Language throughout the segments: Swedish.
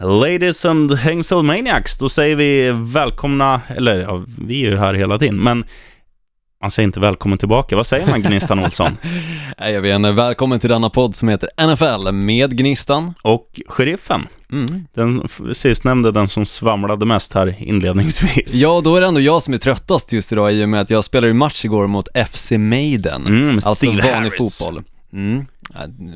Ladies and Hängselmaniacs, då säger vi välkomna, eller ja, vi är ju här hela tiden, men man säger inte välkommen tillbaka. Vad säger man Gnistan Olsson? Nej, jag vet inte. Välkommen till denna podd som heter NFL med Gnistan. Och Sheriffen. Mm. Den sistnämnde, den som svamlade mest här inledningsvis. Ja, då är det ändå jag som är tröttast just idag i och med att jag spelade match igår mot FC Maiden. Mm, alltså Steve vanlig Harris. fotboll. Mm.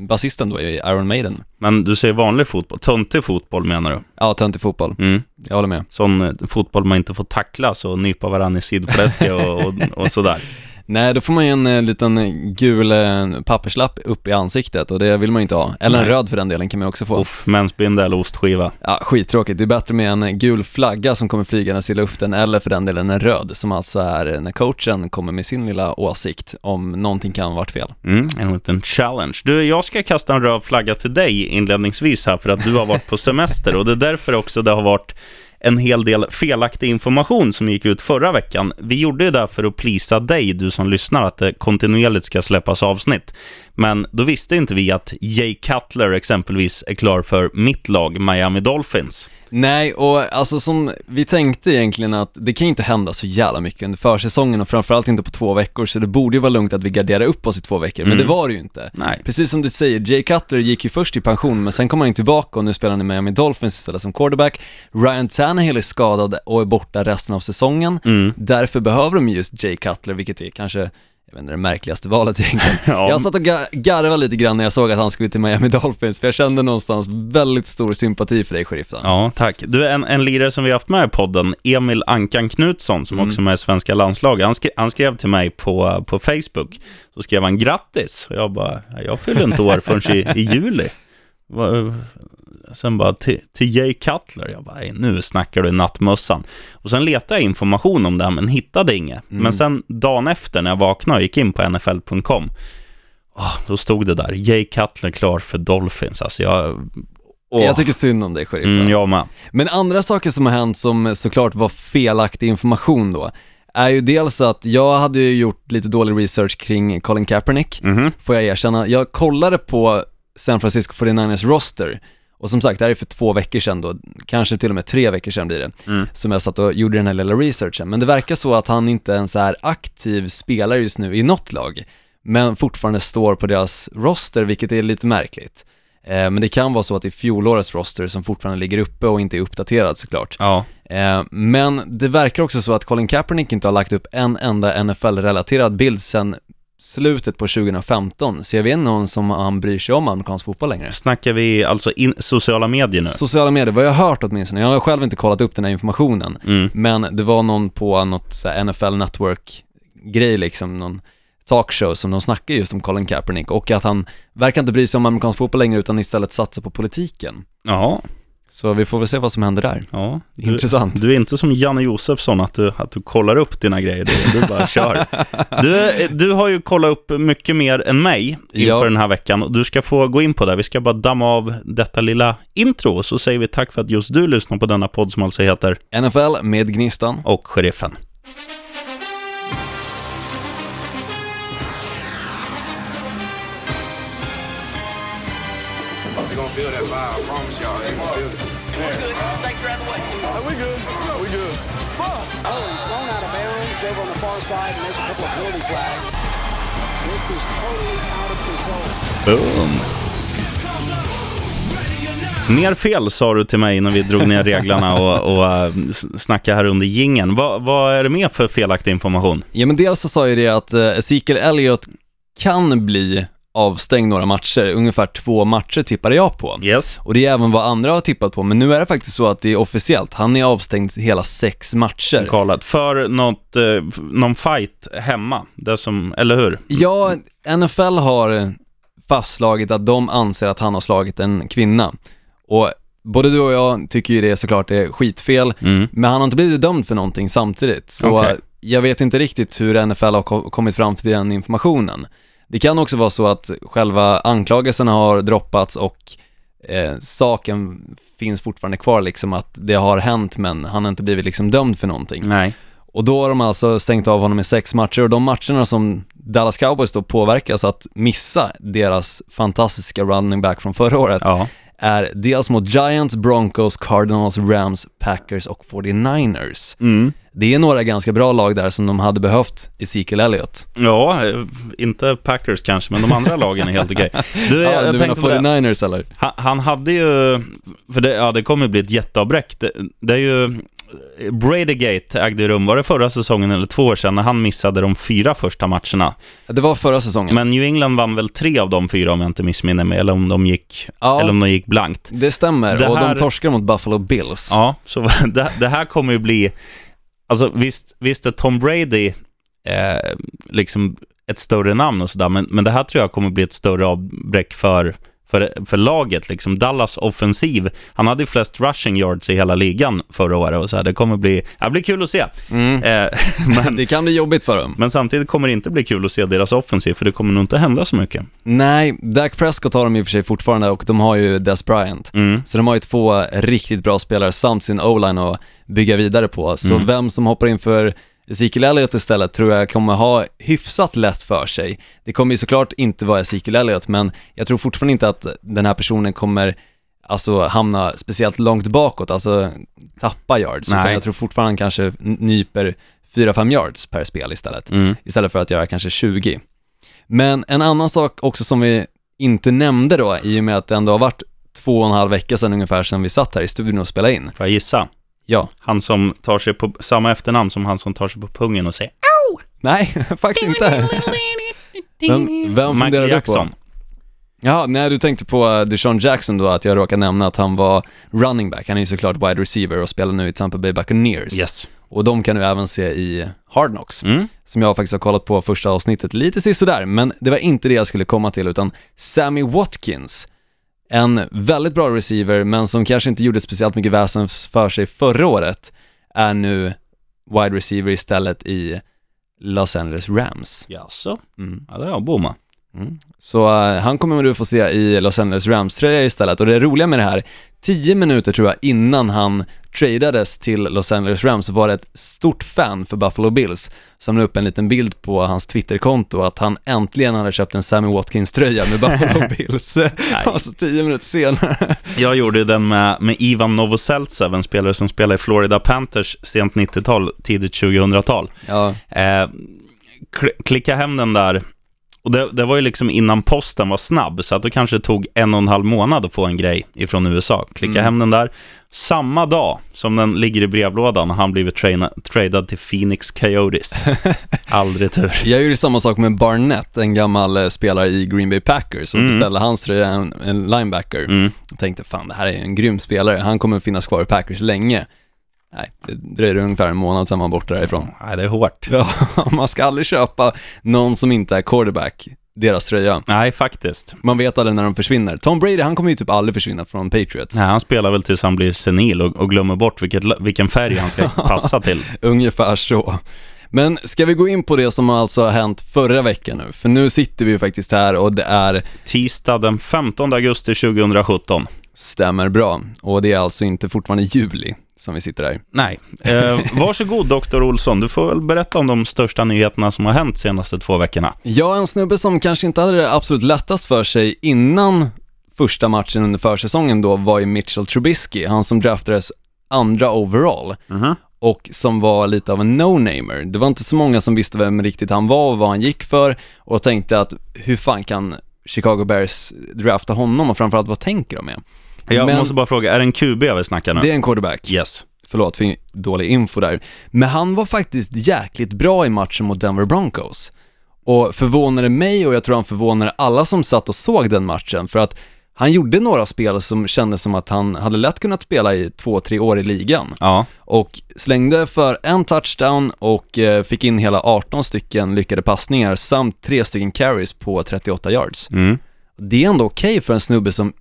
Basisten då är Iron Maiden. Men du säger vanlig fotboll, töntig fotboll menar du? Ja, töntig fotboll. Mm. Jag håller med. Sån eh, fotboll man inte får tacklas och nypa varandra i sidfläsket och, och, och sådär. Nej, då får man ju en eh, liten gul eh, papperslapp upp i ansiktet och det vill man ju inte ha. Eller en Nej. röd för den delen kan man ju också få. Uff, eller ostskiva. Ja, skittråkigt. Det är bättre med en gul flagga som kommer flygandes i luften eller för den delen en röd som alltså är när coachen kommer med sin lilla åsikt om någonting kan ha varit fel. Mm, en liten challenge. Du, jag ska kasta en röd flagga till dig inledningsvis här för att du har varit på semester och det är därför också det har varit en hel del felaktig information som gick ut förra veckan. Vi gjorde ju det för att plisa dig, du som lyssnar, att det kontinuerligt ska släppas avsnitt. Men då visste inte vi att Jay Cutler exempelvis är klar för mitt lag, Miami Dolphins. Nej, och alltså som vi tänkte egentligen att det kan ju inte hända så jävla mycket under försäsongen och framförallt inte på två veckor så det borde ju vara lugnt att vi garderar upp oss i två veckor, men Mm. det var det ju inte. Nej. Precis som du säger, Jay Cutler gick ju först i pension men sen kom han ju tillbaka och nu spelar han i Miami Dolphins istället som quarterback. Ryan Tannehill är skadad och är borta resten av säsongen. Mm. Därför behöver de just Jay Cutler, vilket är kanske jag vet inte, det märkligaste valet egentligen. Ja. Jag satt och ga- garvade lite grann när jag såg att han skulle till Miami Dolphins, för jag kände någonstans väldigt stor sympati för dig, sheriffen. Ja, tack. Du, en, en lirare som vi har haft med i podden, Emil Ankan Knutsson, som Mm. också är med i svenska landslaget, han, skrev, han skrev till mig på, på Facebook, så skrev han grattis, och jag bara, "Ja, jag fyller inte år förrän i, i juli. Va- Sen bara, till, till Jay Cutler, jag bara, "Nej, nu snackar du nattmössan. Och sen letade jag information om det här, men hittade inget. Mm. Men sen dagen efter, när jag vaknade och gick in på nfl.com, då stod det där, Jay Cutler klar för Dolphins. Alltså jag... åh. Jag tycker synd om dig, sheriffen. Mm, jag med. Men andra saker som har hänt som såklart var felaktig information då, är ju dels att jag hade ju gjort lite dålig research kring Colin Kaepernick, Mhm. får jag erkänna. Jag kollade på San Francisco 49ers roster, och som sagt, det här är för två veckor sedan då, kanske till och med tre veckor sedan blir det, Mm. som jag satt och gjorde den här lilla researchen. Men det verkar så att han inte ens är aktiv spelare just nu i något lag, men fortfarande står på deras roster, vilket är lite märkligt. Eh, men det kan vara så att det är fjolårets roster som fortfarande ligger uppe och inte är uppdaterad såklart. Ja. Eh, men det verkar också så att Colin Kaepernick inte har lagt upp en enda NFL-relaterad bild sedan slutet på 2015, så jag vet inte någon som han bryr sig om amerikansk fotboll längre. Snackar vi alltså in, sociala medier nu? Sociala medier, vad jag har hört åtminstone, jag har själv inte kollat upp den här informationen, Mm. men det var någon på något så NFL Network-grej liksom, någon talkshow som de snackar just om Colin Kaepernick och att han verkar inte bry sig om amerikansk fotboll längre utan istället satsa på politiken. Ja, Så vi får väl se vad som händer där. ja. Du, Intressant. du är inte som Janne Josefsson, att du, att du kollar upp dina grejer, du, du bara kör. Du, du har ju kollat upp mycket mer än mig inför Ja. den här veckan och du ska få gå in på det. Vi ska bara damma av detta lilla intro och så säger vi tack för att just du lyssnar på denna podd som alltså heter NFL med Gnistan. Och Sheriffen. They're y'all. They're gonna feel it. Snakes are we good. we good. Oh, he's thrown out of bounds over on the far side, and there's a couple of penalty flags. This is totally out of control. Boom. Mer fel sa du till mig när vi drog ner reglerna och, och s- snackade här under gingen. Vad, vad är det mer för felaktig information? Ja men dels så sa ju det att eh, Ezekiel Elliott kan bli avstängd några matcher, ungefär två matcher tippade jag på. Yes. Och det är även vad andra har tippat på, men nu är det faktiskt så att det är officiellt, han är avstängd hela sex matcher. Kallat. För något, eh, någon fight hemma. Det som, eller hur? Ja, NFL har fastslagit att de anser att han har slagit en kvinna. Och både du och jag tycker ju det såklart är skitfel, Mm. men han har inte blivit dömd för någonting samtidigt. Så Okej. jag vet inte riktigt hur NFL har ko- kommit fram till den informationen. Det kan också vara så att själva anklagelserna har droppats och eh, saken finns fortfarande kvar liksom att det har hänt men han har inte blivit liksom dömd för någonting. Nej. Och då har de alltså stängt av honom i sex matcher och de matcherna som Dallas Cowboys då påverkas att missa deras fantastiska running back från förra året Ja. är dels mot Giants, Broncos, Cardinals, Rams, Packers och 49ers. Mm. Det är några ganska bra lag där som de hade behövt Ezekiel Elliott. Ja, inte Packers kanske, men de andra lagen är helt okej. Du, Ja, jag du menar tänkte på det. 49ers eller? Han, han hade ju, för det, ja, det kommer bli ett jätteavbräck. Det, det är ju, Bradygate ägde rum, var det förra säsongen eller två år sedan, när han missade de fyra första matcherna. Det var förra säsongen. Men New England vann väl tre av de fyra om jag inte missminner mig, eller om de gick, Ja. eller om de gick blankt. Det stämmer, Det och här- de torskar mot Buffalo Bills. Ja, så det, det här kommer ju bli, alltså visst, visst är Tom Brady eh, liksom ett större namn och sådär, men, men det här tror jag kommer bli ett större avbräck för, för, för laget. Liksom Dallas offensiv, han hade flest rushing yards i hela ligan förra året och så här, det kommer bli, det blir kul att se. Mm. Eh, men, Det kan bli jobbigt för dem. men samtidigt kommer det inte bli kul att se deras offensiv, för det kommer nog inte hända så mycket. Nej, Dak Prescott har de i och för sig fortfarande och de har ju Des Bryant. Mm. Så de har ju två riktigt bra spelare samt sin o-line att bygga vidare på. Så Mm. vem som hoppar in för Ezekiel Elliott istället tror jag kommer ha hyfsat lätt för sig. Det kommer ju såklart inte vara Ezekiel Elliott, men jag tror fortfarande inte att den här personen kommer alltså hamna speciellt långt bakåt, alltså tappa yards. Utan Nej. jag tror fortfarande han kanske nyper 4-5 yards per spel istället Mm. istället för att göra kanske 20. Men en annan sak också som vi inte nämnde då, i och med att det ändå har varit två och en halv vecka sedan ungefär sedan vi satt här i studion och spelade in. Får jag gissa? Ja. Han som tar sig på samma efternamn som han som tar sig på pungen och säger Nej, faktiskt inte. Vem, vem funderar du Jackson. på? Ja, nej du tänkte på uh, Deshaun Jackson då, att jag råkade nämna att han var running back. Han är ju såklart wide receiver och spelar nu i Tampa Bay Buccaneers. Yes. Och de kan du även se i Hard Knocks. Mm. som jag faktiskt har kollat på första avsnittet lite sisådär, men det var inte det jag skulle komma till, utan Sammy Watkins, en väldigt bra receiver, men som kanske inte gjorde speciellt mycket väsen för sig förra året, är nu wide receiver istället i Los Angeles Rams. Jaså? Mm. Ja, det har jag bommat. Mm. Så eh, han kommer du få se i Los Angeles Rams-tröja istället, och det roliga med det här, 10 minuter tror jag innan han tradades till Los Angeles Rams så var det ett stort fan för Buffalo Bills som la upp en liten bild på hans Twitterkonto att han äntligen hade köpt en Sammy Watkins-tröja med Buffalo Bills. alltså 10 minuter senare. Jag gjorde den med, med Ivan Novoseltsev, en spelare som spelade i Florida Panthers sent 90-tal, tidigt 2000-tal. Ja, Eh, kl- klicka hem den där. Och det, det var ju liksom innan posten var snabb, så att det kanske tog en och en halv månad att få en grej ifrån USA. Klicka Mm. hem den där. Samma dag som den ligger i brevlådan har han blivit traina, tradad till Phoenix Coyotes. Aldrig tur. jag gjorde samma sak med Barnett, en gammal eh, spelare i Green Bay Packers och Mm. beställde hans tröja, en, en linebacker. Mm. Jag tänkte fan det här är ju en grym spelare, han kommer finnas kvar i Packers länge. Nej, det dröjde ungefär en månad sedan man borta därifrån. Nej, det är hårt. Ja, man ska aldrig köpa någon som inte är quarterback, deras tröja. Nej, faktiskt. Man vet aldrig när de försvinner. Tom Brady, han kommer ju typ aldrig försvinna från Patriots. Nej, han spelar väl tills han blir senil och, och glömmer bort vilket, vilken färg han ska passa till. Ungefär så. Men ska vi gå in på det som alltså har hänt förra veckan nu? För nu sitter vi ju faktiskt här och det är, Tisdag den 15 augusti 2017. stämmer bra, och det är alltså inte fortfarande juli som vi sitter här. Nej. Eh, varsågod doktor Olsson, du får väl berätta om de största nyheterna som har hänt senaste två veckorna. Ja, en snubbe som kanske inte hade det absolut lättast för sig innan första matchen under försäsongen då var ju Mitchell Trubisky, han som draftades andra overall och som var lite av en no-namer. Det var inte så många som visste vem riktigt han var och vad han gick för och tänkte att hur fan kan Chicago Bears drafta honom och framförallt vad tänker de med? Jag Men- måste bara fråga, är det en QB vi snackar nu? Det är en quarterback. Yes. Förlåt för dålig info där. Men han var faktiskt jäkligt bra i matchen mot Denver Broncos. Och förvånade mig och jag tror han förvånade alla som satt och såg den matchen för att han gjorde några spel som kändes som att han hade lätt kunnat spela i två, tre år i ligan. Ja. Och slängde för en touchdown och eh, fick in hela 18 stycken lyckade passningar samt tre stycken carries på 38 yards. Mm. Det är ändå okej för en snubbe som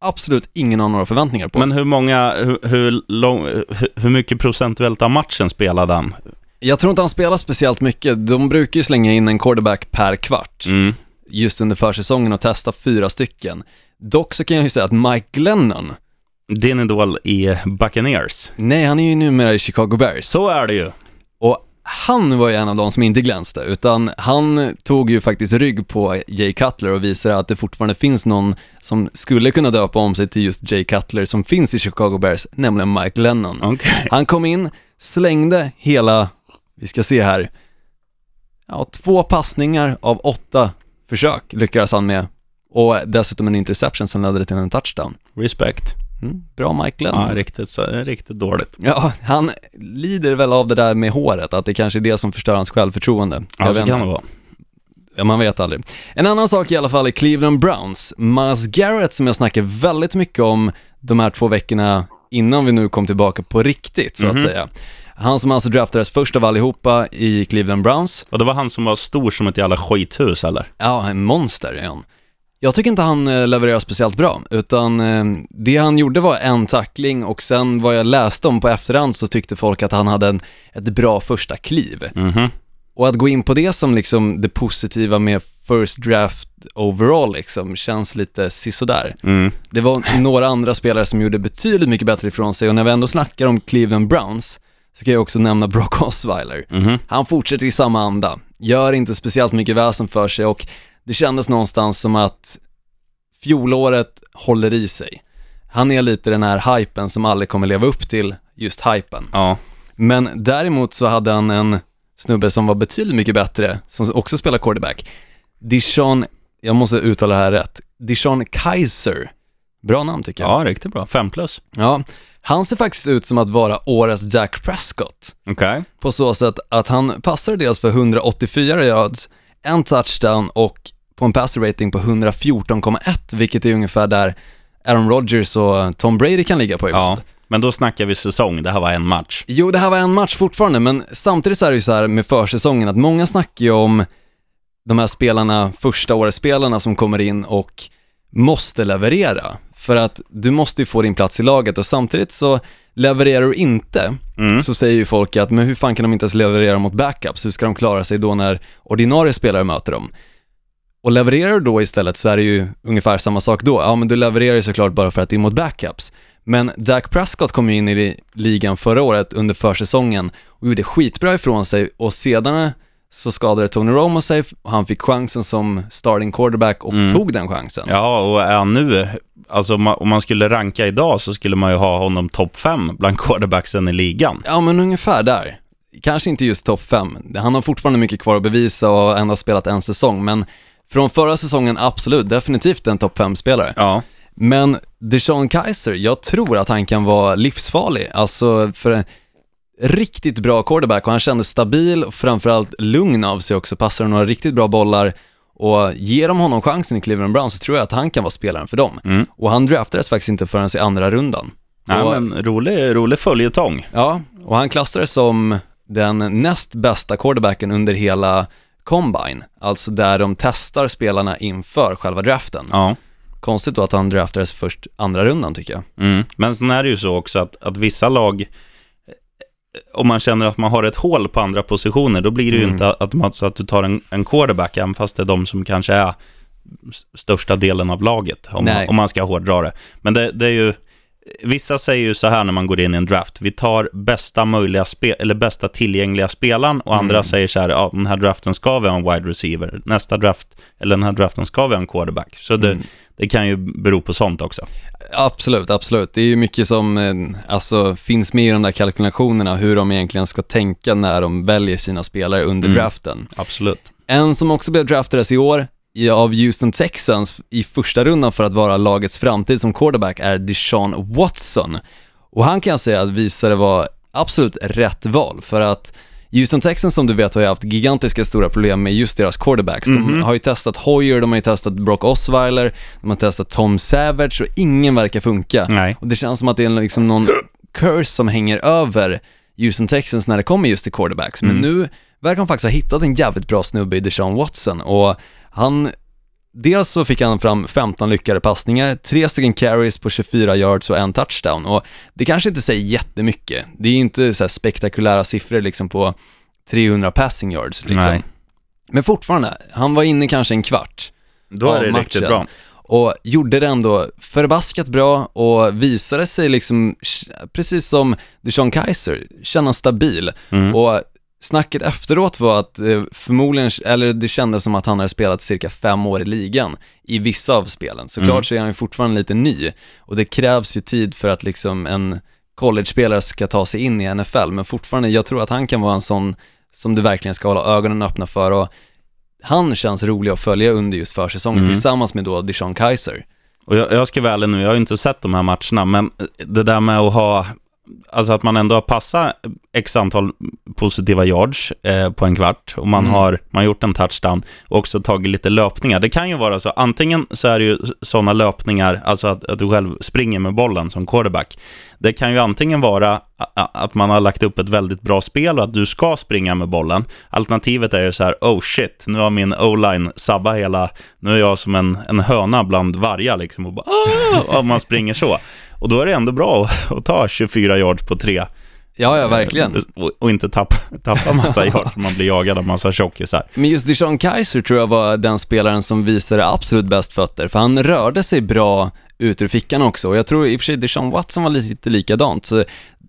absolut ingen har några förväntningar på. Men hur många, hur, hur, lång, hur, hur mycket procentuellt av matchen spelade han? Jag tror inte han spelar speciellt mycket. De brukar ju slänga in en quarterback per kvart Mm. just under försäsongen och testa fyra stycken. Dock så kan jag ju säga att Mike Glennon, Din idol i Buccaneers. nej han är ju numera i Chicago Bears Så är det ju. Han var ju en av de som inte glänste, utan han tog ju faktiskt rygg på Jay Cutler och visade att det fortfarande finns någon som skulle kunna döpa om sig till just Jay Cutler som finns i Chicago Bears, nämligen Mike Lennon. Okej. Han kom in, slängde hela, vi ska se här, ja, två passningar av åtta försök lyckades han med och dessutom en interception som ledde till en touchdown. Respect. Mm, bra Mike Lennon. Ja, riktigt, riktigt dåligt. Ja, han lider väl av det där med håret, att det kanske är det som förstör hans självförtroende. Ja, Jag så kan det vara. Ja, man vet aldrig. En annan sak i alla fall är Cleveland Browns. Miles Garrett som jag snackar väldigt mycket om de här två veckorna innan vi nu kom tillbaka på riktigt, så Mhm. att säga. Han som alltså draftades först av allihopa i Cleveland Browns. Och det var han som var stor som ett jävla skithus, eller? Ja, en monster är han. Jag tycker inte han eh, levererar speciellt bra, utan eh, det han gjorde var en tackling och sen vad jag läste om på efterhand så tyckte folk att han hade en, ett bra första kliv. Mhm. Och att gå in på det som liksom det positiva med first draft overall liksom känns lite sisådär. Mm. Det var några andra spelare som gjorde betydligt mycket bättre ifrån sig och när vi ändå snackar om Cleveland Browns så kan jag också nämna Brock Osweiler. Mhm. Han fortsätter i samma anda, gör inte speciellt mycket väsen för sig och det kändes någonstans som att fjolåret håller i sig. Han är lite den här hypen som aldrig kommer leva upp till just hypen. Ja. Men däremot så hade han en snubbe som var betydligt mycket bättre, som också spelar quarterback. Dishon, jag måste uttala det här rätt, Dishon Kaiser. Bra namn tycker jag. ja, riktigt bra. Fem plus. Ja, han ser faktiskt ut som att vara årets Dak Prescott. Okej. På så sätt att han passade dels för 184 yards, en touchdown och på en passer rating på 114,1, vilket är ungefär där Aaron Rodgers och Tom Brady kan ligga på ibland. Ja. Men då snackar vi säsong. Det här var en match. Jo, det här var en match fortfarande, men samtidigt så är det ju så här med försäsongen att många snackar ju om de här spelarna, första årets spelarna som kommer in och måste leverera. För att du måste ju få din plats i laget och samtidigt så levererar du inte, Mm. så säger ju folk att men hur fan kan de inte ens leverera mot backups? Hur ska de klara sig då när ordinarie spelare möter dem? Och levererar du då istället så är det ju ungefär samma sak då. Ja, men du levererar ju såklart bara för att det är mot backups. Men Dak Prescott kom ju in i li- ligan förra året under försäsongen och gjorde skitbra ifrån sig och sedan så skadade Tony Romo sig och han fick chansen som starting quarterback och Mm. tog den chansen. Ja, och är han nu, alltså om man- skulle ranka idag så skulle man ju ha honom topp fem bland quarterbacksen i ligan. Ja, men ungefär där. Kanske inte just topp 5. Han har fortfarande mycket kvar att bevisa och ändå spelat en säsong, men från förra säsongen absolut, definitivt en topp 5-spelare. Ja. Men Deshaun Kaiser, jag tror att han kan vara livsfarlig, alltså för en riktigt bra quarterback och han kändes stabil och framförallt lugn av sig också, passar några riktigt bra bollar och ger de honom chansen i Cleveland Browns så tror jag att han kan vara spelaren för dem. Mm. Och han draftades faktiskt inte förrän i andra rundan. Nej, Och- men rolig, rolig följetong. Ja, och han klassades som den näst bästa quarterbacken under hela Combine, alltså där de testar spelarna inför själva draften. Ja. Konstigt då att han draftades först andra rundan tycker jag. Mm. Men sen är det ju så också att, att vissa lag, eh, om man känner att man har ett hål på andra positioner, då blir det ju Mm. inte automatiskt att du tar en, en quarterback, även fast det är de som kanske är största delen av laget, om, man, om man ska hårdra det. Men det, det är ju, vissa säger ju så här när man går in i en draft, vi tar bästa möjliga spe, eller bästa tillgängliga spelaren och andra Mm. säger så här, ja den här draften ska vi ha en wide receiver, nästa draft, eller den här draften ska vi ha en quarterback. Så det, Mm. det kan ju bero på sånt också. Absolut, absolut. Det är ju mycket som eh, alltså, finns med i de där kalkylationerna, hur de egentligen ska tänka när de väljer sina spelare under Mm. draften. Absolut. En som också blev draftades i år av Houston Texans i första rundan för att vara lagets framtid som quarterback är Deshaun Watson. Och han kan jag säga att visade var absolut rätt val för att Houston Texans som du vet har ju haft gigantiska stora problem med just deras quarterbacks. De Mhm. har ju testat Hoyer, de har ju testat Brock Osweiler, de har testat Tom Savage och ingen verkar funka. Nej. Och det känns som att det är liksom någon curse som hänger över Houston Texans när det kommer just till quarterbacks. Men Mm. nu verkar de faktiskt ha hittat en jävligt bra snubbe i Deshaun Watson och han, dels så fick han fram 15 lyckade passningar, tre stycken carries på 24 yards och en touchdown och det kanske inte säger jättemycket. Det är inte så spektakulära siffror liksom på 300 passing yards liksom. Nej. Men fortfarande, han var inne kanske en kvart Då är det matchen. riktigt bra. Och gjorde det ändå förbaskat bra och visade sig liksom, precis som Deshaun Kaiser, känna stabil. Mm. Och snacket efteråt var att eh, förmodligen, eller det kändes som att han hade spelat cirka fem år i ligan i vissa av spelen. Såklart Mm. så är han ju fortfarande lite ny och det krävs ju tid för att liksom en college-spelare ska ta sig in i NFL, men fortfarande, jag tror att han kan vara en sån som du verkligen ska hålla ögonen öppna för och han känns rolig att följa under just försäsongen Mm. tillsammans med då Deshaun Kaiser. Och jag, jag ska vara ärlig nu, jag har ju inte sett de här matcherna, men det där med att ha, alltså att man ändå har passat x antal positiva yards eh, på en kvart och man Mm. har man har gjort en touchdown och också tagit lite löpningar. Det kan ju vara så, antingen så är det ju sådana löpningar, alltså att, att du själv springer med bollen som quarterback. Det kan ju antingen vara att man har lagt upp ett väldigt bra spel och att du ska springa med bollen. Alternativet är ju så här, oh shit, nu har min o-line sabbat hela, nu är jag som en, en höna bland vargar liksom och bara, "Ah!" och man springer så. Och då är det ändå bra att, att ta 24 yards på tre. Ja, ja, verkligen. Och, och inte tappa, tappa massa yards, man blir jagad av massa tjockisar. Men just Deshaun Kaiser tror jag var den spelaren som visade absolut bäst fötter, för han rörde sig bra ut ur fickan också, och jag tror i och för sig Deshaun Watson var lite likadant, så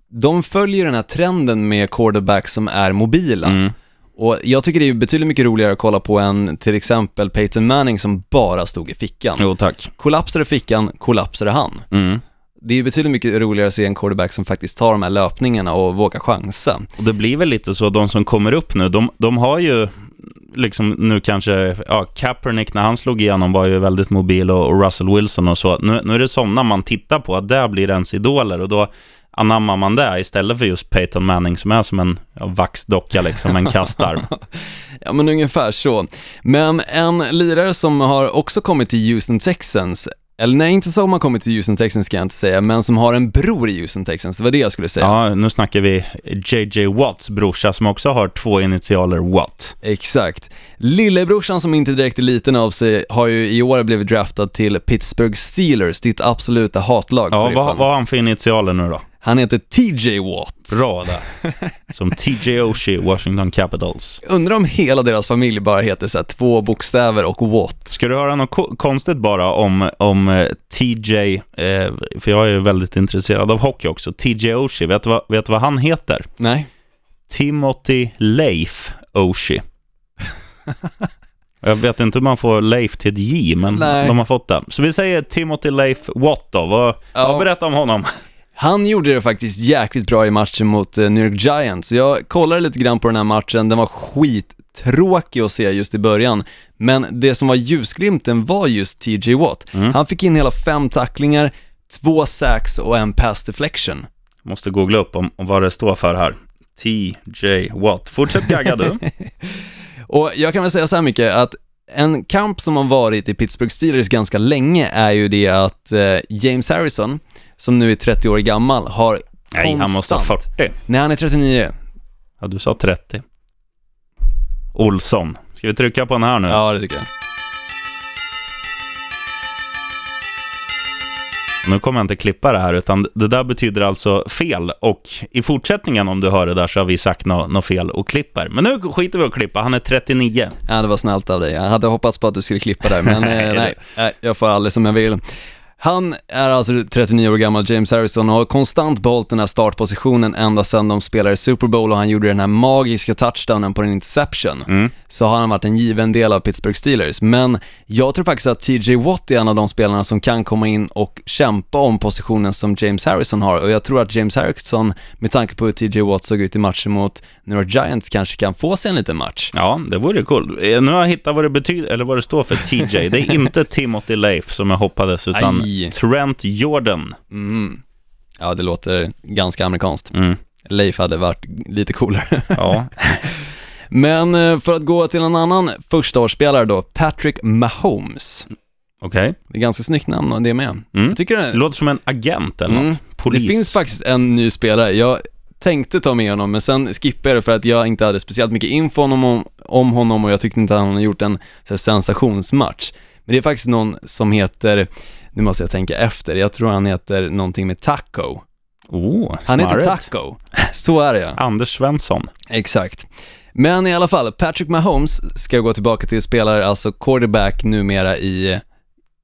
de följer den här trenden med quarterbacks som är mobila. Mm. Och jag tycker det är betydligt mycket roligare att kolla på än till exempel Peyton Manning som bara stod i fickan. Jo, tack. Kollapsade fickan, kollapsade han. Mm. Det är betydligt mycket roligare att se en quarterback som faktiskt tar de här löpningarna och vågar chansa. Och det blir väl lite så, de som kommer upp nu, de, de har ju liksom nu kanske, ja, Kaepernick när han slog igenom var ju väldigt mobil och, och Russell Wilson och så. Nu, nu är det sådana man tittar på, att där blir ens idoler och då anammar man det istället för just Peyton Manning som är som en ja, vaxdocka liksom, en kastarm. Ja men ungefär så. Men en lirare som har också kommit till Houston Texans, eller nej inte som har kommit till Houston Texans ska jag inte säga, men som har en bror i Houston Texans, det var det jag skulle säga. Ja, nu snackar vi JJ Watts brorsa som också har två initialer Watt. Exakt. Lillebrorsan som inte direkt är liten av sig har ju i år blivit draftad till Pittsburgh Steelers, ditt absoluta hatlag. Ja, vad, vad har han för initialer nu då? Han heter TJ Watt. Bra där. Som TJ Oshie, Washington Capitals. Undrar om hela deras familj bara heter så här, två bokstäver och Watt. Ska du höra något ko- konstigt bara om, om eh, TJ, eh, för jag är ju väldigt intresserad av hockey också, TJ Oshie, vet du vad, vet du vad han heter? Nej. Timothy Leif Oshie. Jag vet inte hur man får Leif till ett J, men Nej. de har fått det. Så vi säger Timothy Leif Watt då. Vad, Ja. vad berättar om honom? Han gjorde det faktiskt jäkligt bra i matchen mot eh, New York Giants. Jag kollade lite grann på den här matchen, den var skittråkig att se just i början. Men det som var ljusglimten var just TJ Watt. Mm. Han fick in hela fem tacklingar, två sacks och en pass deflection. Måste googla upp om, om vad det står för här. TJ Watt. Fortsätt gagga du. Och jag kan väl säga så här mycket att en kamp som har varit i Pittsburgh Steelers ganska länge är ju det att eh, James Harrison, som nu är 30 år gammal, har Nej, han måste ha konstant- 40. Nej, han är 39. Ja, du sa 30. Olsson. Ska vi trycka på den här nu? Ja, det tycker jag. Nu kommer jag inte klippa det här, utan det där betyder alltså fel. Och i fortsättningen, om du hör det där, så har vi sagt något nå fel och klipper. Men nu skiter vi att klippa. Han är 39. Ja, det var snällt av dig. Jag hade hoppats på att du skulle klippa där, men eh, nej, nej, jag får aldrig som jag vill. Han är alltså 39 år gammal, James Harrison, och har konstant behållit den här startpositionen ända sedan de spelade Super Bowl och han gjorde den här magiska touchdownen på en interception. Mm. Så har han varit en given del av Pittsburgh Steelers. Men jag tror faktiskt att TJ Watt är en av de spelarna som kan komma in och kämpa om positionen som James Harrison har. Och jag tror att James Harrison, med tanke på hur TJ Watt såg ut i matchen mot New York Giants, kanske kan få sig en liten match. Ja, det vore cool. Eh, Nu har jag hittat vad det betyder, eller vad det står för TJ. Det är inte Timothy Leif som jag hoppades, utan Aj. Trent Jordan. Mm. Ja, det låter ganska amerikanskt. Mm. Leif hade varit lite coolare. Ja. Men eh, för att gå till en annan förstaårsspelare då, Patrick Mahomes. Okej. Det är ganska snyggt namn och det med. Mm. Jag tycker det, Det låter som en agent eller Mm. något. Polis. det finns faktiskt en ny spelare. Jag tänkte ta med honom, men sen skippade jag det för att jag inte hade speciellt mycket info om, om, om honom och jag tyckte inte att han hade gjort en så här, sensationsmatch. Men det är faktiskt någon som heter, nu måste jag tänka efter, jag tror han heter någonting med Taco. Oh, Han heter. Taco. Så är det ja. Anders Svensson. Exakt. Men i alla fall, Patrick Mahomes ska gå tillbaka till spelare, alltså quarterback numera i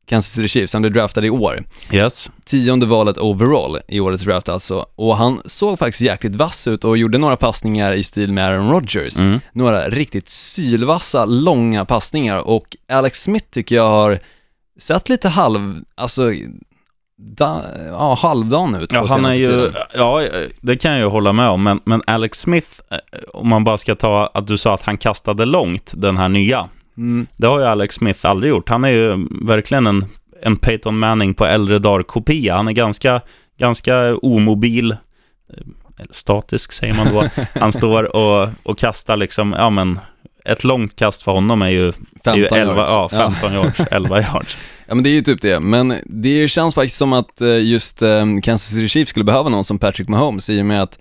Kansas City Chiefs, han blev draftad i år. Yes. Tionde valet overall i årets draft alltså. Och han såg faktiskt jäkligt vass ut och gjorde några passningar i stil med Aaron Rodgers. Mm. Några riktigt sylvassa, långa passningar och Alex Smith tycker jag har sett lite halv, alltså, da, ja, halvdan ut på Ja, han är ju, tiden. ja, det kan jag ju hålla med om, men, men Alex Smith, eh, om man bara ska ta att du sa att han kastade långt, den här nya. Mm. Det har ju Alex Smith aldrig gjort. Han är ju verkligen en, en Peyton Manning på äldre dagar kopia. Han är ganska, ganska omobil, eh, statisk säger man då. Han står och, och kastar liksom, ja men, ett långt kast för honom är ju, är ju 15 11, yards. ja, 15 yards, 11 yards. Ja men det är ju typ det, men det känns faktiskt som att eh, just eh, Kansas City Chiefs skulle behöva någon som Patrick Mahomes i och med att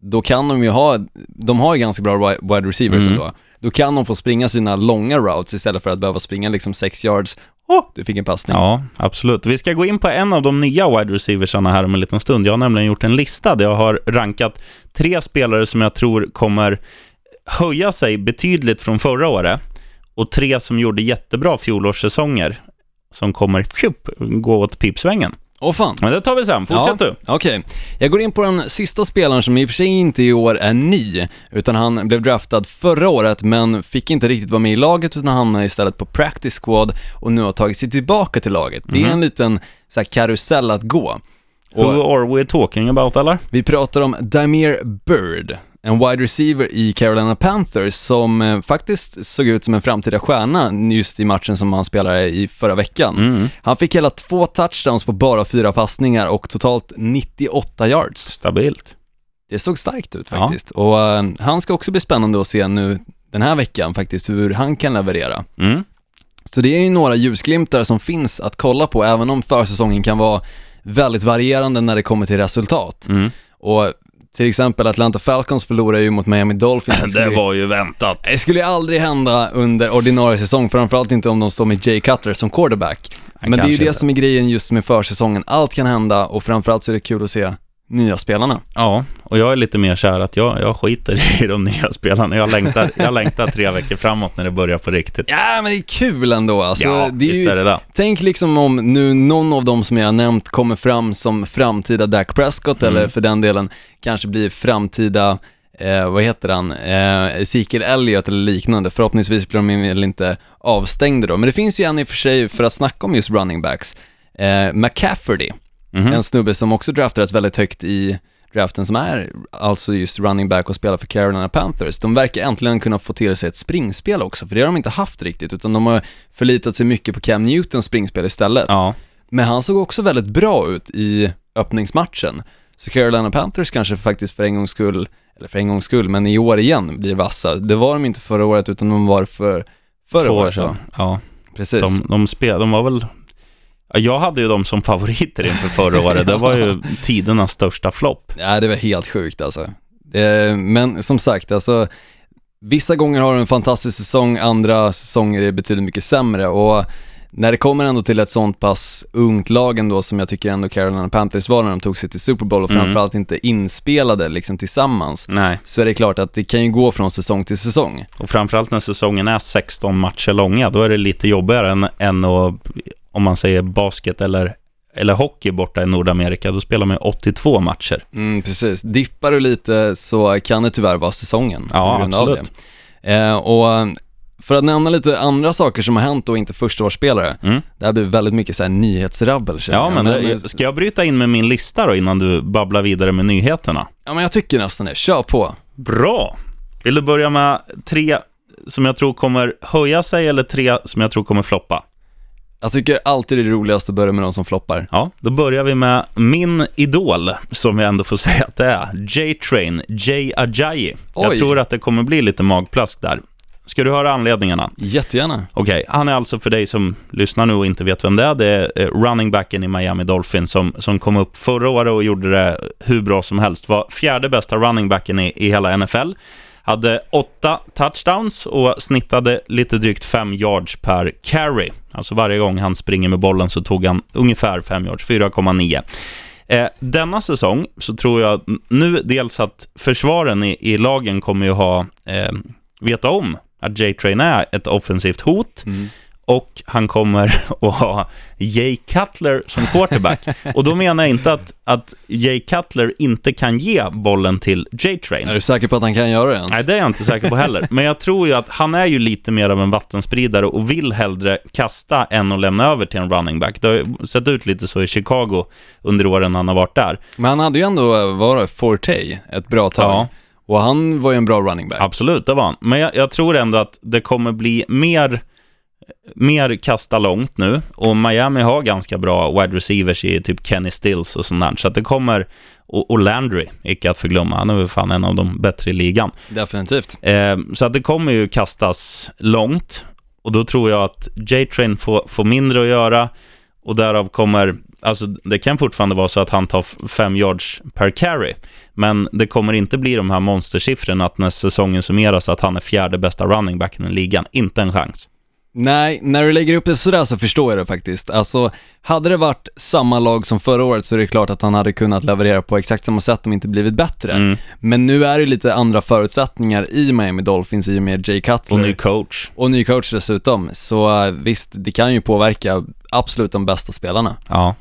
då kan de ju ha, de har ju ganska bra wi- wide receivers Mm. ändå. Då kan de få springa sina långa routes istället för att behöva springa liksom 6 yards, åh, du fick en passning. Ja, absolut. Vi ska gå in på en av de nya wide receiversarna här om en liten stund. Jag har nämligen gjort en lista där jag har rankat tre spelare som jag tror kommer höja sig betydligt från förra året och tre som gjorde jättebra fjolårssäsonger som kommer tjup, gå åt pipsvängen. Åh fan. Men det tar vi sen. Fortsätt ja, du. Okej, jag går in på den sista spelaren som i och för sig inte i år är ny, utan han blev draftad förra året men fick inte riktigt vara med i laget utan hamnade istället på practice squad och nu har tagit sig tillbaka till laget. Det är Mhm. en liten så här, karusell att gå. Who are we talking about, eller? Vi pratar om Damir Bird, en wide receiver i Carolina Panthers som eh, faktiskt såg ut som en framtida stjärna just i matchen som han spelade i förra veckan. Mm. Han fick hela två touchdowns på bara fyra passningar och totalt 98 yards. Stabilt. Det såg starkt ut Ja. faktiskt. Och eh, han ska också bli spännande att se nu den här veckan faktiskt hur han kan leverera. Mm. Så det är ju några ljusglimtar som finns att kolla på även om försäsongen kan vara väldigt varierande när det kommer till resultat. Mm. Och till exempel Atlanta Falcons förlorar ju mot Miami Dolphins. Det Det var ju väntat. det skulle ju aldrig hända under ordinarie säsong, framförallt inte om de står med Jay Cutler som quarterback. Men det är ju det inte. som är grejen just med försäsongen, allt kan hända och framförallt så är det kul att se nya spelarna. Ja, och jag är lite mer kär att jag, jag skiter i de nya spelarna. Jag längtar, jag längtar tre veckor framåt när det börjar på riktigt. Ja men det är kul ändå alltså. ja, det är visst ju, är det det. Tänk liksom om nu någon av dem som jag har nämnt kommer fram som framtida Dak Prescott Mm. eller för den delen kanske blir framtida, eh, vad heter han, eh, Ezekiel Elliott eller liknande. Förhoppningsvis blir de väl inte avstängda då. Men det finns ju en i och för sig för att snacka om just running backs, eh, McCafferty. Mhm. En snubbe som också draftades väldigt högt i draften som är alltså just running back och spelar för Carolina Panthers. De verkar äntligen kunna få till sig ett springspel också, för det har de inte haft riktigt, utan de har förlitat sig mycket på Cam Newtons springspel istället. Ja, Men han såg också väldigt bra ut i öppningsmatchen. Så Carolina Panthers kanske faktiskt för en gångs skull, eller för en gångs skull, men i år igen blir vassa. Det var de inte förra året, utan de var för förra två år året. sedan. Ja, Precis. de, de, spel, de var väl... Ja, Jag hade ju dem som favoriter inför förra året. Det var ju tidernas största flopp. Ja, det var helt sjukt alltså. Eh, Men som sagt, alltså vissa gånger har de en fantastisk säsong, andra säsonger är betydligt mycket sämre och när det kommer ändå till ett sånt pass ungt lag ändå som jag tycker ändå Carolina Panthers var när de tog sig till Super Bowl och Mm. framförallt inte inspelade liksom tillsammans, Nej, så är det klart att det kan ju gå från säsong till säsong. och framförallt när säsongen är 16 matcher långa, då är det lite jobbigare än, än att, om man säger basket eller, eller hockey borta i Nordamerika, då spelar man ju 82 matcher. Mm, precis. Dippar du lite så kan det tyvärr vara säsongen. Ja, absolut. Eh, och för att nämna lite andra saker som har hänt och inte förstaårsspelare, Mm. det här blir väldigt mycket så här nyhetsrabbel Ja, jag. men det, ska jag bryta in med min lista då innan du babblar vidare med nyheterna? ja, men jag tycker nästan det. Kör på. Bra! Vill du börja med tre som jag tror kommer höja sig eller tre som jag tror kommer floppa? Jag tycker alltid det är roligast att börja med de som floppar. Ja, då börjar vi med min idol, som jag ändå får säga att det är. J-Train, Jay Ajayi. Jag Oj. tror att det kommer bli lite magplask där. Ska du höra anledningarna? Jättegärna. Okej, han är alltså för dig som lyssnar nu och inte vet vem det är, det är eh, running backen i Miami Dolphins som, som kom upp förra året och gjorde det hur bra som helst. Var fjärde bästa running backen i, i hela NFL. Hade åtta touchdowns och snittade lite drygt fem yards per carry. Alltså varje gång han springer med bollen så tog han ungefär fem yards, 4,9. Eh, denna säsong så tror jag nu dels att försvaren i, i lagen kommer ju ha eh, veta om att J-Train är ett offensivt hot. Mm och han kommer att ha Jay Cutler som quarterback. och då menar jag inte att, att Jay Cutler inte kan ge bollen till J-Train. Är du säker på att han kan göra det ens? Nej, det är jag inte säker på heller. Men jag tror ju att han är ju lite mer av en vattenspridare och vill hellre kasta än att lämna över till en running back. Det har ju sett ut lite så i Chicago under åren han har varit där. Men han hade ju ändå, vad var det, Forte ett bra tag. Ja. Och han var ju en bra running back. Absolut, det var han. Men jag, jag tror ändå att det kommer bli mer, mer kasta långt nu. Och Miami har ganska bra wide receivers i typ Kenny Stills och sånt där. Så att det kommer, och, och Landry, icke att förglömma. Han är väl fan en av de bättre i ligan. Definitivt. Eh, så att det kommer ju kastas långt. Och då tror jag att J-Train får, får mindre att göra. Och därav kommer, alltså det kan fortfarande vara så att han tar fem yards per carry. Men det kommer inte bli de här monstersiffrorna att när säsongen summeras att han är fjärde bästa running backen i ligan. Inte en chans. Nej, när du lägger upp det sådär så förstår jag det faktiskt. Alltså, hade det varit samma lag som förra året så är det klart att han hade kunnat leverera på exakt samma sätt om inte blivit bättre. Mm. Men nu är det lite andra förutsättningar i Miami Dolphins i och med Jay Cutler. Och ny coach. Och ny coach dessutom. Så eh, visst, det kan ju påverka absolut de bästa spelarna. Ja.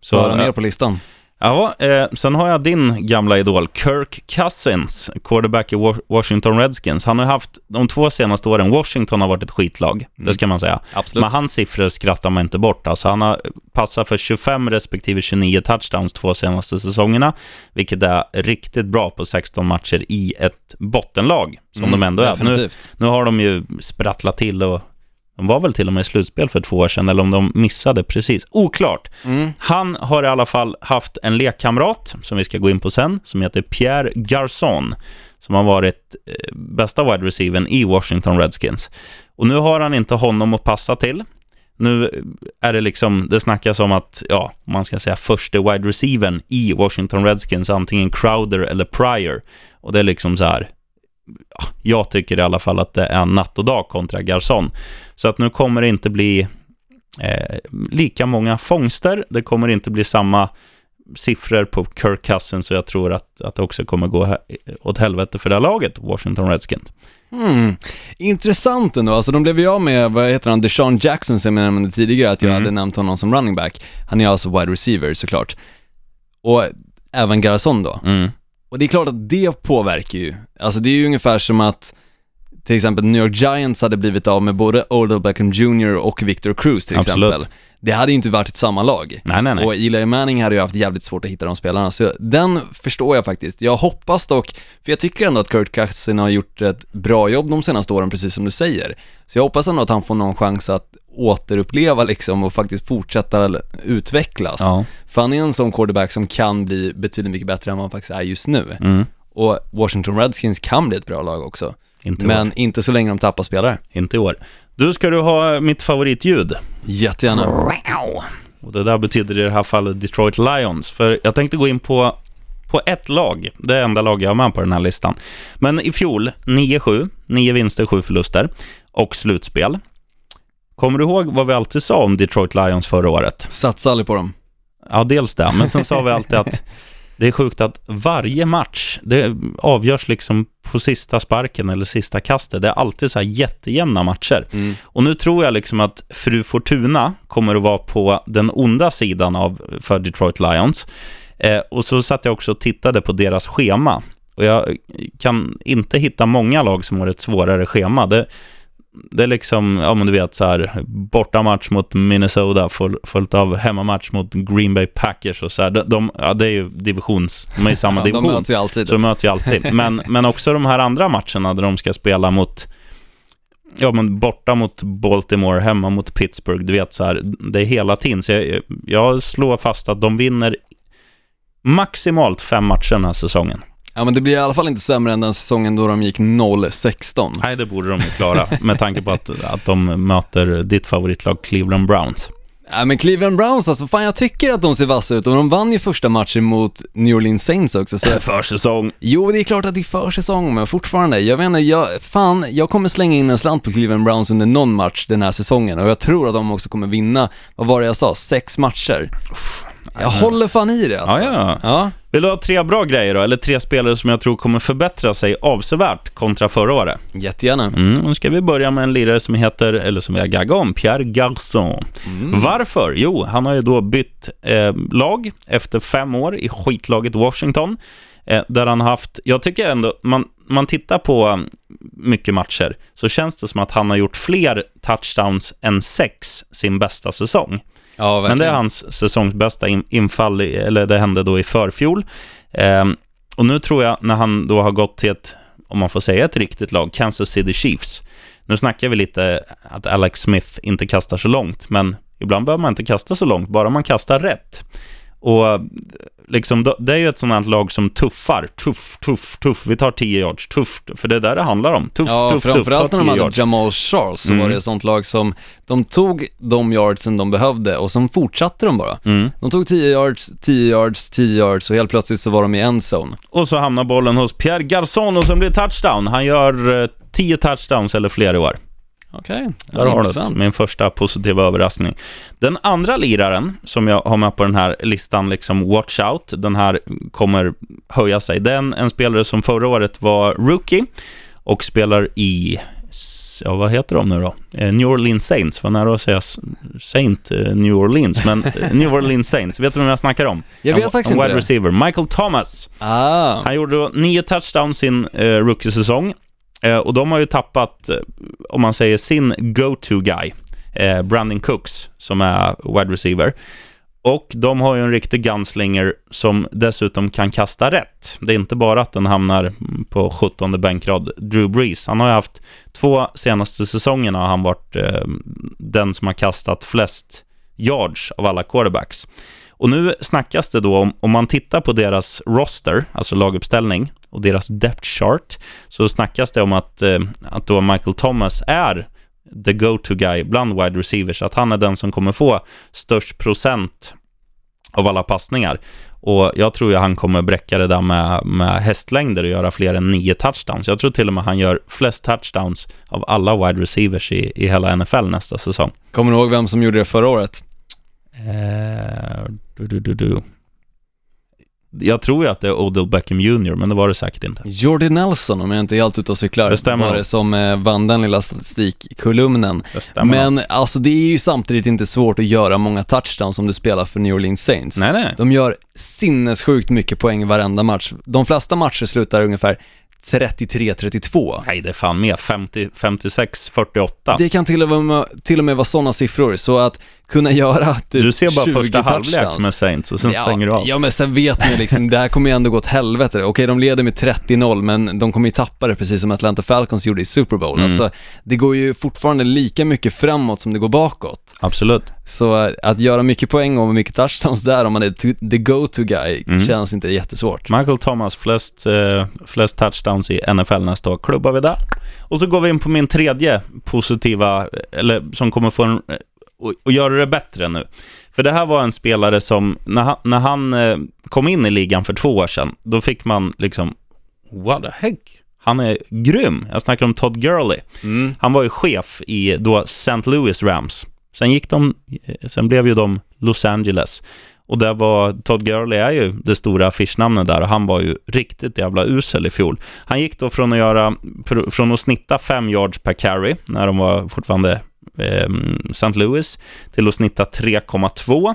Så har mer på listan. Ja, eh, sen har jag din gamla idol, Kirk Cousins, quarterback i Wa- Washington Redskins. Han har haft, de två senaste åren, Washington har varit ett skitlag, det ska man säga. Absolut. Men hans siffror skrattar man inte bort. Alltså, han har passat för 25 respektive 29 touchdowns två senaste säsongerna, vilket är riktigt bra på 16 matcher i ett bottenlag, som de ändå är. Nu, Mm, nu har de ju sprattlat till och de var väl till och med i slutspel för två år sedan, eller om de missade precis. Oklart. Mm. Han har i alla fall haft en lekkamrat, som vi ska gå in på sen, som heter Pierre Garçon, som har varit eh, bästa wide receivern i Washington Redskins. Och nu har han inte honom att passa till. Nu är det liksom, det snackas om att, ja, man ska säga första wide receivern i Washington Redskins, antingen Crowder eller Pryor. Och det är liksom så här, jag tycker i alla fall att det är natt och dag kontra Garçon. Så att nu kommer det inte bli eh, lika många fångster. Det kommer inte bli samma siffror på Kirk Cousins så jag tror att, att det också kommer gå åt helvete för det här laget, Washington Redskins. Mm. Intressant ändå, alltså de blev ju av med, vad heter han, Deshaun Jackson som jag nämnde tidigare att jag Mm. hade nämnt honom som running back. Han är alltså wide receiver såklart. Och även Garrison då. Mm. Och det är klart att det påverkar ju. Alltså det är ju ungefär som att till exempel New York Giants hade blivit av med både Odell Beckham Jr och Victor Cruz till Absolut. exempel. Det hade ju inte varit ett samma lag. Nej, nej, nej. Och Eli Manning hade ju haft jävligt svårt att hitta de spelarna, så den förstår jag faktiskt. Jag hoppas dock, för jag tycker ändå att Kurt Cousin har gjort ett bra jobb de senaste åren, precis som du säger. Så jag hoppas ändå att han får någon chans att återuppleva liksom och faktiskt fortsätta utvecklas. Ja. För han är en sån quarterback som kan bli betydligt mycket bättre än vad han faktiskt är just nu. Mm. Och Washington Redskins kan bli ett bra lag också. Inte, Men år. inte så länge de tappar spelare. inte i år. Du, ska du ha mitt favoritljud? Jättegärna. Och det där betyder i det här fallet Detroit Lions. För jag tänkte gå in på, på ett lag. Det enda lag jag har med på den här listan. Men i fjol, 9-7, 9 vinster, 7 förluster och slutspel. Kommer du ihåg vad vi alltid sa om Detroit Lions förra året? Satsa aldrig på dem. Ja, dels det, men sen sa vi alltid att det är sjukt att varje match, det avgörs liksom på sista sparken eller sista kastet. Det är alltid så här jättejämna matcher. Mm. Och nu tror jag liksom att Fru Fortuna kommer att vara på den onda sidan av för Detroit Lions. Eh, och så satt jag också och tittade på deras schema. Och jag kan inte hitta många lag som har ett svårare schema. Det, det är liksom, ja men du vet så här, bortamatch mot Minnesota följt av hemmamatch mot Green Bay Packers och så här. De, de, ja, det är ju divisions, de är i samma Ja, de division. möts ju alltid. Så de möter ju alltid. Men, men också de här andra matcherna där de ska spela mot, ja men borta mot Baltimore, hemma mot Pittsburgh, du vet så här, det är hela tiden. Så jag, jag slår fast att de vinner maximalt fem matcher den här säsongen. Ja men det blir i alla fall inte sämre än den säsongen då de gick 0-16. Nej, det borde de ju klara, med tanke på att, att de möter ditt favoritlag Cleveland Browns. Ja men Cleveland Browns alltså, fan jag tycker att de ser vassa ut och de vann ju första matchen mot New Orleans Saints också så Försäsong. Jo, det är klart att det är försäsong, men fortfarande, jag vet inte, jag, fan, jag kommer slänga in en slant på Cleveland Browns under någon match den här säsongen och jag tror att de också kommer vinna, vad var det jag sa, sex matcher. Jag håller fan i det alltså. Ja, ja. Ja, Vill du ha tre bra grejer då? Eller tre spelare som jag tror kommer förbättra sig avsevärt kontra förra året? Jättegärna. Mm, nu ska vi börja med en lirare som heter, eller som vi har gaggat om, Pierre Garçon. Varför? Jo, han har ju då bytt eh, lag efter fem år i skitlaget Washington. Eh, där han haft, jag tycker ändå, man, man tittar på um, mycket matcher, så känns det som att han har gjort fler touchdowns än sex sin bästa säsong. Ja, Men det är hans säsongsbästa in, infall, i, eller det hände då i förfjol. Ehm, och nu tror jag, när han då har gått till ett, om man får säga ett riktigt lag, Kansas City Chiefs. Nu snackar vi lite att Alex Smith inte kastar så långt, men ibland behöver man inte kasta så långt, bara man kastar rätt. Och liksom, det är ju ett sånt lag som tuffar. Tuff, tuff, tuff. Vi tar 10 yards. Tuff, för det är där det handlar om. Tuff, Ja, tuff, tuff. framförallt när de 10 hade yards. Jamal Charles så Mm. var det ett sånt lag som, de tog de yardsen de behövde och sen fortsatte de bara. Mm. De tog 10 yards, 10 yards, 10 yards och helt plötsligt så var de i en zone. Och så hamnar bollen hos Pierre Garçon och sen blir det touchdown. Han gör eh, 10 touchdowns eller fler i år. Okej, Där har du det. Min första positiva överraskning. Den andra liraren som jag har med på den här listan, liksom watch out, den här kommer höja sig. Den en spelare som förra året var rookie och spelar i, ja vad heter de nu då? Eh, New Orleans Saints, var nära att säga Saint eh, New Orleans, men eh, New Orleans Saints. Vet du vem jag snackar om? Jag vet en, faktiskt en inte wide det. receiver, Michael Thomas. Ah, Han gjorde då nio touchdowns sin eh, rookie-säsong. Eh, och de har ju tappat, eh, om man säger sin go-to guy, eh, Brandon Cooks, som är wide receiver. Och de har ju en riktig gunslinger som dessutom kan kasta rätt. Det är inte bara att den hamnar på 17 bänkrad. Drew Brees, han har ju haft två senaste säsongerna har han varit eh, den som har kastat flest yards av alla quarterbacks. Och nu snackas det då om, om man tittar på deras roster, alltså laguppställning, och deras depth chart, så snackas det om att, eh, att då Michael Thomas är the go-to guy bland wide receivers, att han är den som kommer få störst procent av alla passningar. Och jag tror ju han kommer bräcka det där med, med hästlängder och göra fler än nio touchdowns. Jag tror till och med han gör flest touchdowns av alla wide receivers i, i hela NFL nästa säsong. kommer du ihåg vem som gjorde det förra året? Eh, du, du, du, du. Jag tror ju att det är Odell Beckham Jr, men det var det säkert inte. Jordy Nelson, om jag inte är helt ute och cyklar, Det stämmer var det som eh, vann den lilla statistikkolumnen. Det stämmer. Men alltså det är ju samtidigt inte svårt att göra många touchdowns om du spelar för New Orleans Saints. nej, nej. De gör sinnessjukt mycket poäng varenda match. De flesta matcher slutar ungefär 33-32. Nej, det är fan mer. 50, 56, 48. Det kan till och med, till och med vara sådana siffror, så att kunna göra typ du ser bara 20 första halvlek med Saints och sen ja, stänger du av. Ja, men sen vet man ju liksom, det här kommer ju ändå gå åt helvete. Okej, de leder med 30-0, men de kommer ju tappa det precis som Atlanta Falcons gjorde i Super Bowl. Mm. Alltså, det går ju fortfarande lika mycket framåt som det går bakåt. Absolut. Så eh, att göra mycket poäng och mycket touchdowns där, om man är the go-to guy, Mm. känns inte jättesvårt. Michael Thomas, flest, eh, flest touchdowns i NFL nästa år. Klubbar vi där. Och så går vi in på min tredje positiva, eller som kommer få en, och, och göra det bättre nu. För det här var en spelare som, när han, när han eh, kom in i ligan för två år sedan, då fick man liksom, what the heck? Han är grym. Jag snackar om Todd Gurley. Mm. Han var ju chef i då St. Louis Rams. Sen gick de, eh, sen blev ju de Los Angeles. Och där var, Todd Gurley är ju det stora affischnamnet där och han var ju riktigt jävla usel i fjol. Han gick då från att göra, från att snitta fem yards per carry när de var fortfarande St. Louis till att snitta 3,2.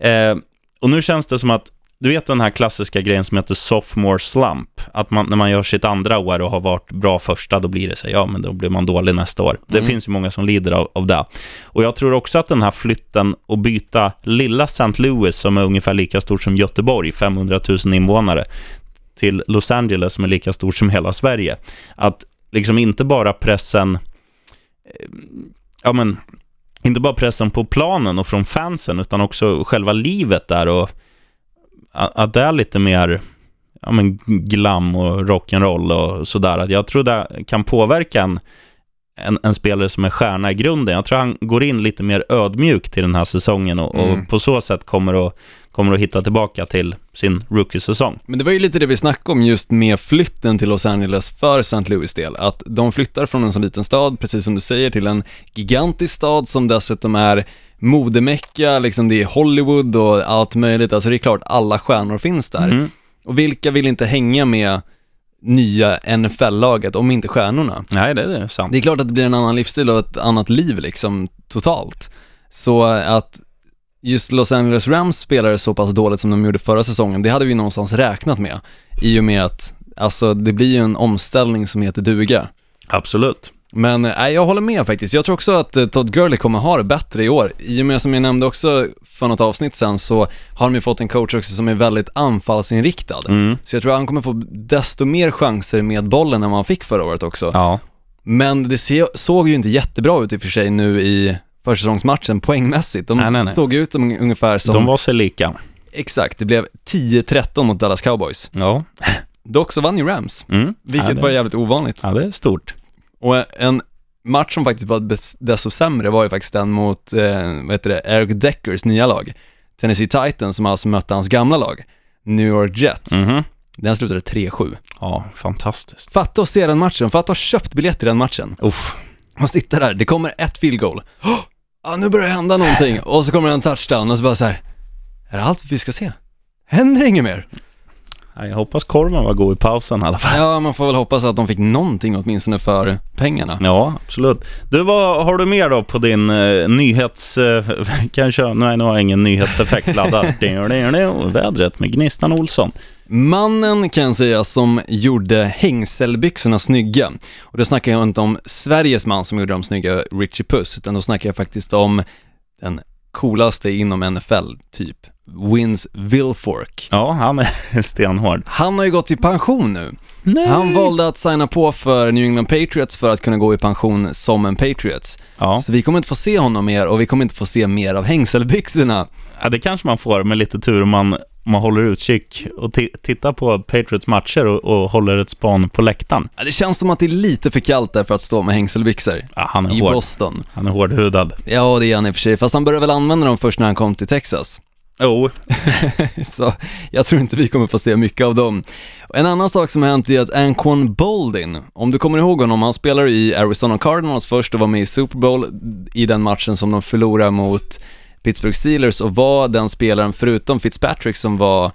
Eh, och nu känns det som att du vet den här klassiska grejen som heter sophomore slump. Att man, när man gör sitt andra år och har varit bra första, då blir det så ja men då blir man dålig nästa år. Det finns ju många som lider av, av det. Och jag tror också att den här flytten och byta lilla St. Louis, som är ungefär lika stort som Göteborg, 500 000 invånare, till Los Angeles, som är lika stort som hela Sverige. Att liksom inte bara pressen, eh, ja men, inte bara pressen på planen och från fansen, utan också själva livet där och att det är lite mer ja, men glam och rock'n'roll och sådär. Att jag tror det kan påverka en, en, en spelare som är stjärna i grunden. Jag tror han går in lite mer ödmjuk till den här säsongen och, Mm. och på så sätt kommer att, kommer att hitta tillbaka till sin rookie-säsong. Men det var ju lite det vi snackade om just med flytten till Los Angeles för St. Louis del, att de flyttar från en så liten stad, precis som du säger, till en gigantisk stad som dessutom är modemecka, liksom det är Hollywood och allt möjligt, alltså det är klart alla stjärnor finns där. Mm. Och vilka vill inte hänga med nya NFL-laget om inte stjärnorna? Nej, det är sant. Det är klart att det blir en annan livsstil och ett annat liv liksom totalt. Så att just Los Angeles Rams spelade så pass dåligt som de gjorde förra säsongen, det hade vi någonstans räknat med. I och med att, alltså det blir ju en omställning som heter duga. Absolut. Men nej, jag håller med faktiskt. Jag tror också att eh, Todd Gurley kommer ha det bättre i år. I och med som jag nämnde också för något avsnitt sen så har de ju fått en coach också som är väldigt anfallsinriktad. Mm. Så jag tror att han kommer få desto mer chanser med bollen än vad han fick förra året också. Ja. Men det såg ju inte jättebra ut i och för sig nu i försäsongsmatchen poängmässigt. De Nej, nej, nej. såg ut som, ungefär som, De var sig lika. exakt, det blev 10-13 mot Dallas Cowboys. Ja. Dock så vann ju Rams, Mm. vilket ja, det, var jävligt ovanligt. Ja, det är stort. Och en match som faktiskt var desto sämre var ju faktiskt den mot, eh, vad heter det, Eric Deckers nya lag. Tennessee Titans som alltså mötte hans gamla lag, New York Jets. Mhm. Den slutade 3-7. Ja, fantastiskt. Fatta att se den matchen, fatta att ha köpt biljett till den matchen. Uff. Och sitta där, det kommer ett field goal. Oh, ah, nu börjar det hända någonting. Och så kommer en touchdown och så bara så här. är det allt vi ska se? Händer inget mer? Ja, Jag hoppas korven var god i pausen i alla fall. Ja, man får väl hoppas att de fick någonting åtminstone för pengarna. Ja, absolut. Du, vad har du mer då på din eh, nyhets... Eh, kan jag köra? Nej, nu har jag ingen nyhetseffekt laddad. Vädret med Gnistan Olsson. Mannen kan jag säga som gjorde hängselbyxorna snygga. Och då snackar jag inte om Sveriges man som gjorde dem snygga, Richie Puss, utan då snackar jag faktiskt om den coolaste inom NFL, typ Vince Wilfork. Ja, han är stenhård. Han har ju gått i pension nu. Nej. Han valde att signa på för New England Patriots för att kunna gå i pension som en Patriots. Ja. Så vi kommer inte få se honom mer och vi kommer inte få se mer av hängselbyxorna. ja, det kanske man får med lite tur om man, man håller utkik och ti- tittar på Patriots matcher och, och håller ett span på läktaren. Ja, det känns som att det är lite för kallt där för att stå med hängselbyxor. Ja, han är I hård. Boston. Han är hårdhudad. Ja, det är han i och för sig, fast han började väl använda dem först när han kom till Texas. Jo, Så jag tror inte vi kommer få se mycket av dem. En annan sak som har hänt är att Anquan Boldin, om du kommer ihåg honom, han spelade i Arizona Cardinals först och var med i Super Bowl i den matchen som de förlorade mot Pittsburgh Steelers och var den spelaren förutom Fitzpatrick som var,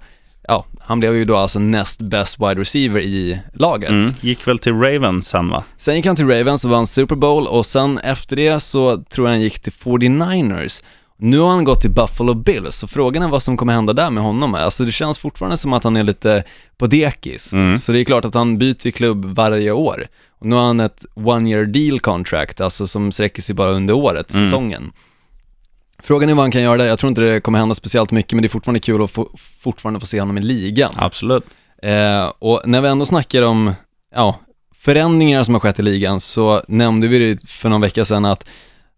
ja, han blev ju då alltså näst bäst wide receiver i laget. mm. gick väl till Ravens sen va? Sen gick han till Ravens och vann Super Bowl och sen efter det så tror jag han gick till 49ers. Nu har han gått till Buffalo Bills, så frågan är vad som kommer hända där med honom. Alltså det känns fortfarande som att han är lite på dekis. Mm. Så det är klart att han byter klubb varje år. Och nu har han ett one year deal contract, alltså som sträcker sig bara under året, Mm. Frågan är vad han kan göra där, jag tror inte det kommer hända speciellt mycket, men det är fortfarande kul att få, fortfarande få se honom i ligan. Absolut. Eh, och när vi ändå snackar om, ja, förändringar som har skett i ligan så nämnde vi det för någon vecka sedan att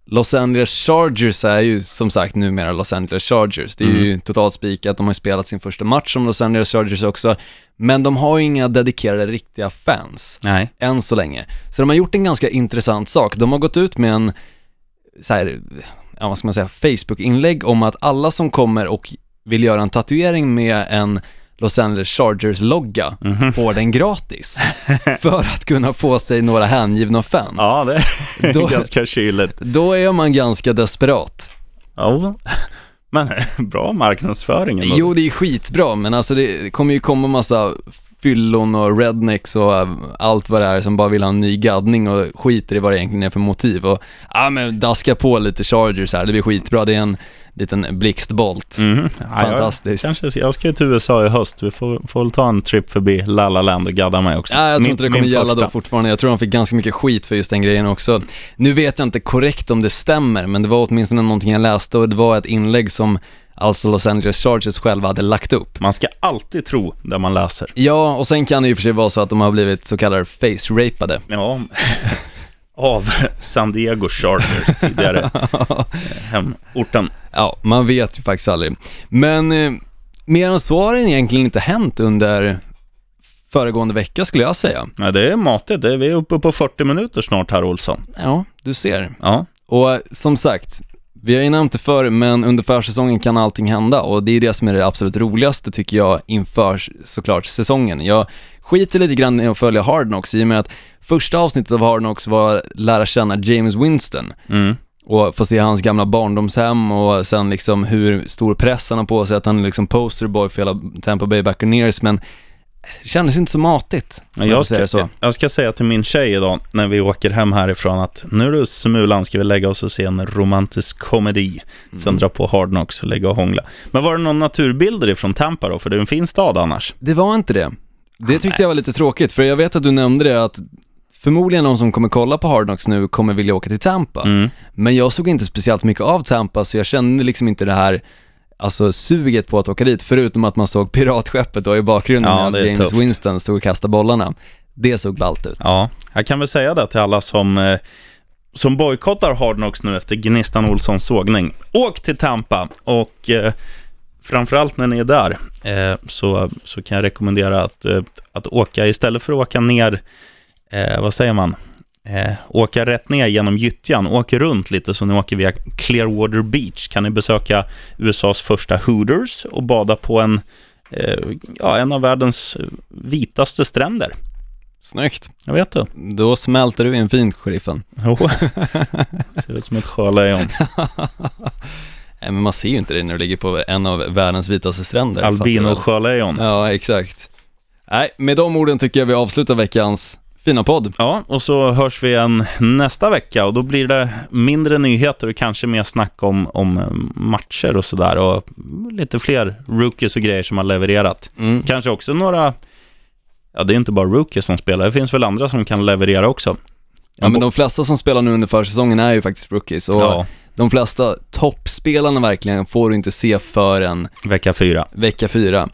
Los Angeles Chargers är ju som sagt numera Los Angeles Chargers. Det är ju totalt spikat, de har ju spelat sin första match som Los Angeles Chargers också, men de har ju inga dedikerade riktiga fans Nej. än så länge. Så de har gjort en ganska intressant sak. De har gått ut med en, så här, ja vad ska man säga, Facebook-inlägg om att alla som kommer och vill göra en tatuering med en Los Angeles Chargers-logga får den gratis. för att kunna få sig några hängivna fans. Ja, det är Då- ganska kyligt. Då är man ganska desperat. Ja. Men bra marknadsföring ändå. Jo, det är skitbra, men alltså det kommer ju komma massa fyllon och rednecks och äh, allt vad det är som bara vill ha en ny gaddning och skiter i vad det egentligen är för motiv och ja men daska på lite Chargers här, det blir skitbra, det är en liten blixtbolt. Mhm. Ja, jag- Fantastiskt. Kanske, jag ska ju till USA i höst. Vi får, får väl ta en trip förbi La La Land och gadda mig också. Ja, jag tror inte det kommer gälla då fortfarande. Jag tror de fick ganska mycket skit för just den grejen också. Nu vet jag inte korrekt om det stämmer, men det var åtminstone någonting jag läste och det var ett inlägg som alltså Los Angeles Chargers själva hade lagt upp. Man ska alltid tro det man läser. Ja, och sen kan det ju för sig vara så att de har blivit så kallade face-rapade. Ja, av San Diego Chargers tidigare. Hemorten. Ja, man vet ju faktiskt aldrig. Men eh, mer än så har det egentligen inte hänt under föregående vecka skulle jag säga. Nej, det är matigt. Vi är uppe på 40 minuter snart här, Olsson. Ja, du ser. Ja, Och eh, som sagt, vi har ju nämnt det förr, men under försäsongen kan allting hända och det är det som är det absolut roligaste tycker jag inför såklart säsongen. Jag skiter lite grann i att följa Hard Knocks i och med att första avsnittet av Hard Knocks var lära känna James Winston. mm. och få se hans gamla barndomshem och sen liksom hur stor press han har på sig, att han är liksom posterboy för hela Tampa Bay Buccaneers, men det kändes inte så matigt, jag ska, så. jag ska säga till min tjej idag, när vi åker hem härifrån, att nu du Smulan ska vi lägga oss och se en romantisk komedi. Sen Mm. dra på Hard Knocks och lägga och hångla. Men var det någon naturbilder ifrån Tampa då? För det är en fin stad annars. Det var inte det. Det tyckte jag var lite tråkigt, för jag vet att du nämnde det att förmodligen de som kommer kolla på Hard Knocks nu kommer vilja åka till Tampa. Mm. Men jag såg inte speciellt mycket av Tampa, så jag kände liksom inte det här, alltså suget på att åka dit, förutom att man såg piratskeppet då i bakgrunden Ja, medan James tufft. Winston stod och kastade bollarna. Det såg ballt ut. Ja, jag kan väl säga det till alla som, eh, som bojkottar Hard Knocks nu efter Gnistan Olssons sågning. Åk till Tampa och eh, framförallt när ni är där eh, så, så kan jag rekommendera att, eh, att åka istället för att åka ner, eh, vad säger man, eh, åka rätt ner genom gyttjan, åk runt lite så ni åker via Clearwater Beach. Kan ni besöka USAs första Hooters och bada på en, eh, ja, en av världens vitaste stränder. Snyggt. Jag vet du. Då smälter du in fint, sheriffen. Jo, ser ut som ett sjölejon. Nej, men man ser ju inte det när du ligger på en av världens vitaste stränder. väl? Albino-sjölejon. Ja, exakt. Nej, med de orden tycker jag vi avslutar veckans fina podd. Ja, och så hörs vi igen nästa vecka och då blir det mindre nyheter och kanske mer snack om, om eh, matcher och sådär och lite fler rookies och grejer som har levererat. Mm. Kanske också några, ja det är inte bara rookies som spelar, det finns väl andra som kan leverera också. Ja, men de flesta som spelar nu under försäsongen är ju faktiskt rookies och Ja, de flesta toppspelarna verkligen får du inte se förrän vecka fyra. vecka fyra.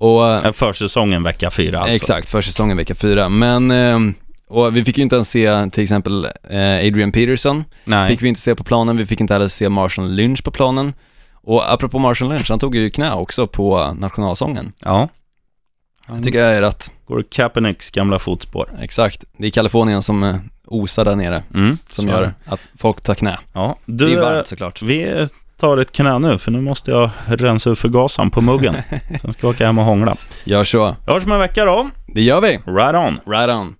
Och Eh, Försäsongen vecka fyra alltså. Exakt, försäsongen vecka fyra. Men, ehm, och vi fick ju inte ens se till exempel eh, Adrian Peterson, Nej. fick vi inte se på planen, vi fick inte heller se Marshall Lynch på planen. Och apropå Marshall Lynch, han tog ju knä också på nationalsången. Ja. Det tycker jag är rätt. Går Kaepernicks gamla fotspår. Exakt, det är Kalifornien som eh, osar där nere, Mm, som är gör det. att folk tar knä. Ja. Det är Du, ju eh, varmt såklart. Vi tar ett knä nu, för nu måste jag rensa ur förgasaren på muggen. Sen ska jag åka hem och hångla. Gör så. Vi hörs om en vecka då. Det gör vi. Right on! Right on.